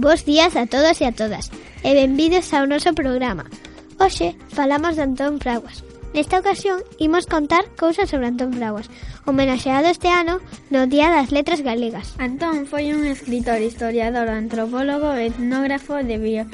Bos días a todos e a todas e benvidos ao noso programa. Hoxe falamos de Antón Fraguas. Nesta ocasión imos contar cousas sobre Antón Fraguas, homenaxeado este ano no Día das Letras Galegas. Antón foi un escritor, historiador, antropólogo, etnógrafo de bio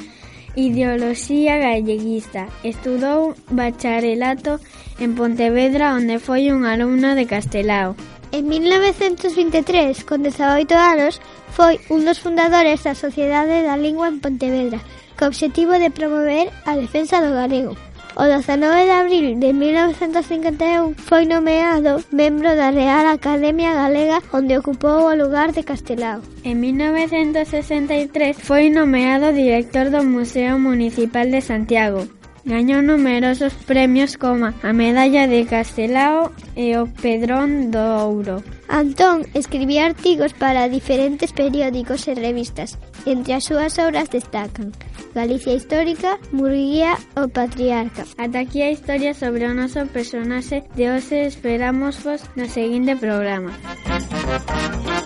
ideoloxía galleguista. Estudou bacharelato en Pontevedra onde foi un alumno de Castelao. En 1923, con 18 anos, foi un dos fundadores da Sociedade da Lingua en Pontevedra, co obxectivo de promover a defensa do galego. O 19 de abril de 1951 foi nomeado membro da Real Academia Galega onde ocupou o lugar de Castelao. En 1963 foi nomeado director do Museo Municipal de Santiago. Gañou numerosos premios como a Medalla de Castelao e o Pedrón do Ouro. Antón escribía artigos para diferentes periódicos e revistas. Entre as súas obras destacan Galicia Histórica, Murguía o Patriarca. Ata aquí a historia sobre o noso personaxe de hoxe esperamos vos no seguinte programa. Música